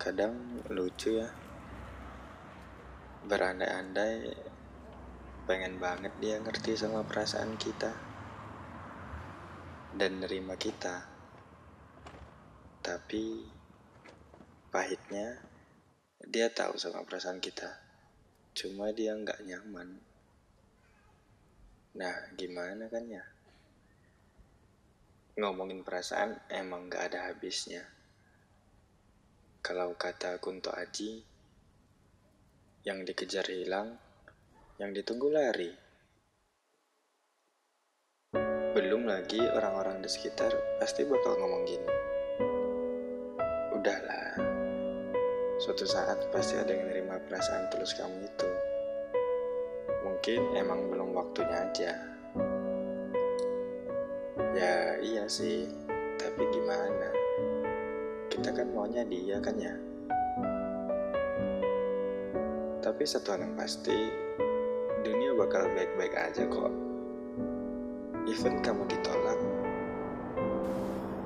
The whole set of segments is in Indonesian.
Kadang lucu ya. Berandai-andai Pengen banget dia ngerti sama perasaan kita Dan nerima kita. Tapi Pahitnya Dia tahu sama perasaan kita Cuma dia nggak nyaman. Nah gimana kan ya? Ngomongin perasaan emang gak ada habisnya Kalau kata Kunto Aji Yang dikejar hilang Yang ditunggu lari. Belum lagi orang-orang di sekitar Pasti bakal ngomong gini. Udahlah Suatu saat pasti ada yang nerima perasaan tulus kamu itu. Mungkin emang belum waktunya aja. Ya iya sih, tapi gimana? Kita kan maunya dia kan ya. Tapi satu hal yang pasti, dunia bakal baik-baik aja kok. Even kamu ditolak,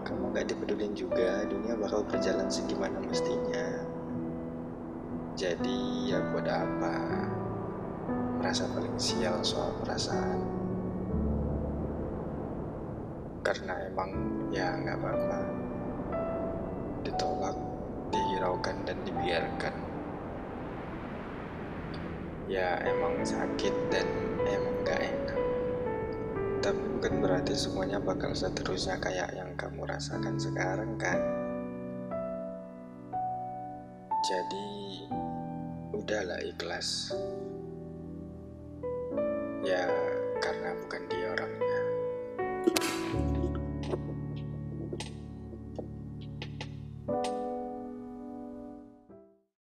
kamu gak dipedulin juga, dunia bakal berjalan segimana mestinya. Jadi ya buat apa? Merasa paling sial soal perasaan karena emang ya nggak apa-apa ditolak dihiraukan dan dibiarkan. Ya emang sakit dan emang gak enak. Tapi bukan berarti semuanya bakal seterusnya kayak yang kamu rasakan sekarang kan? Jadi udahlah ikhlas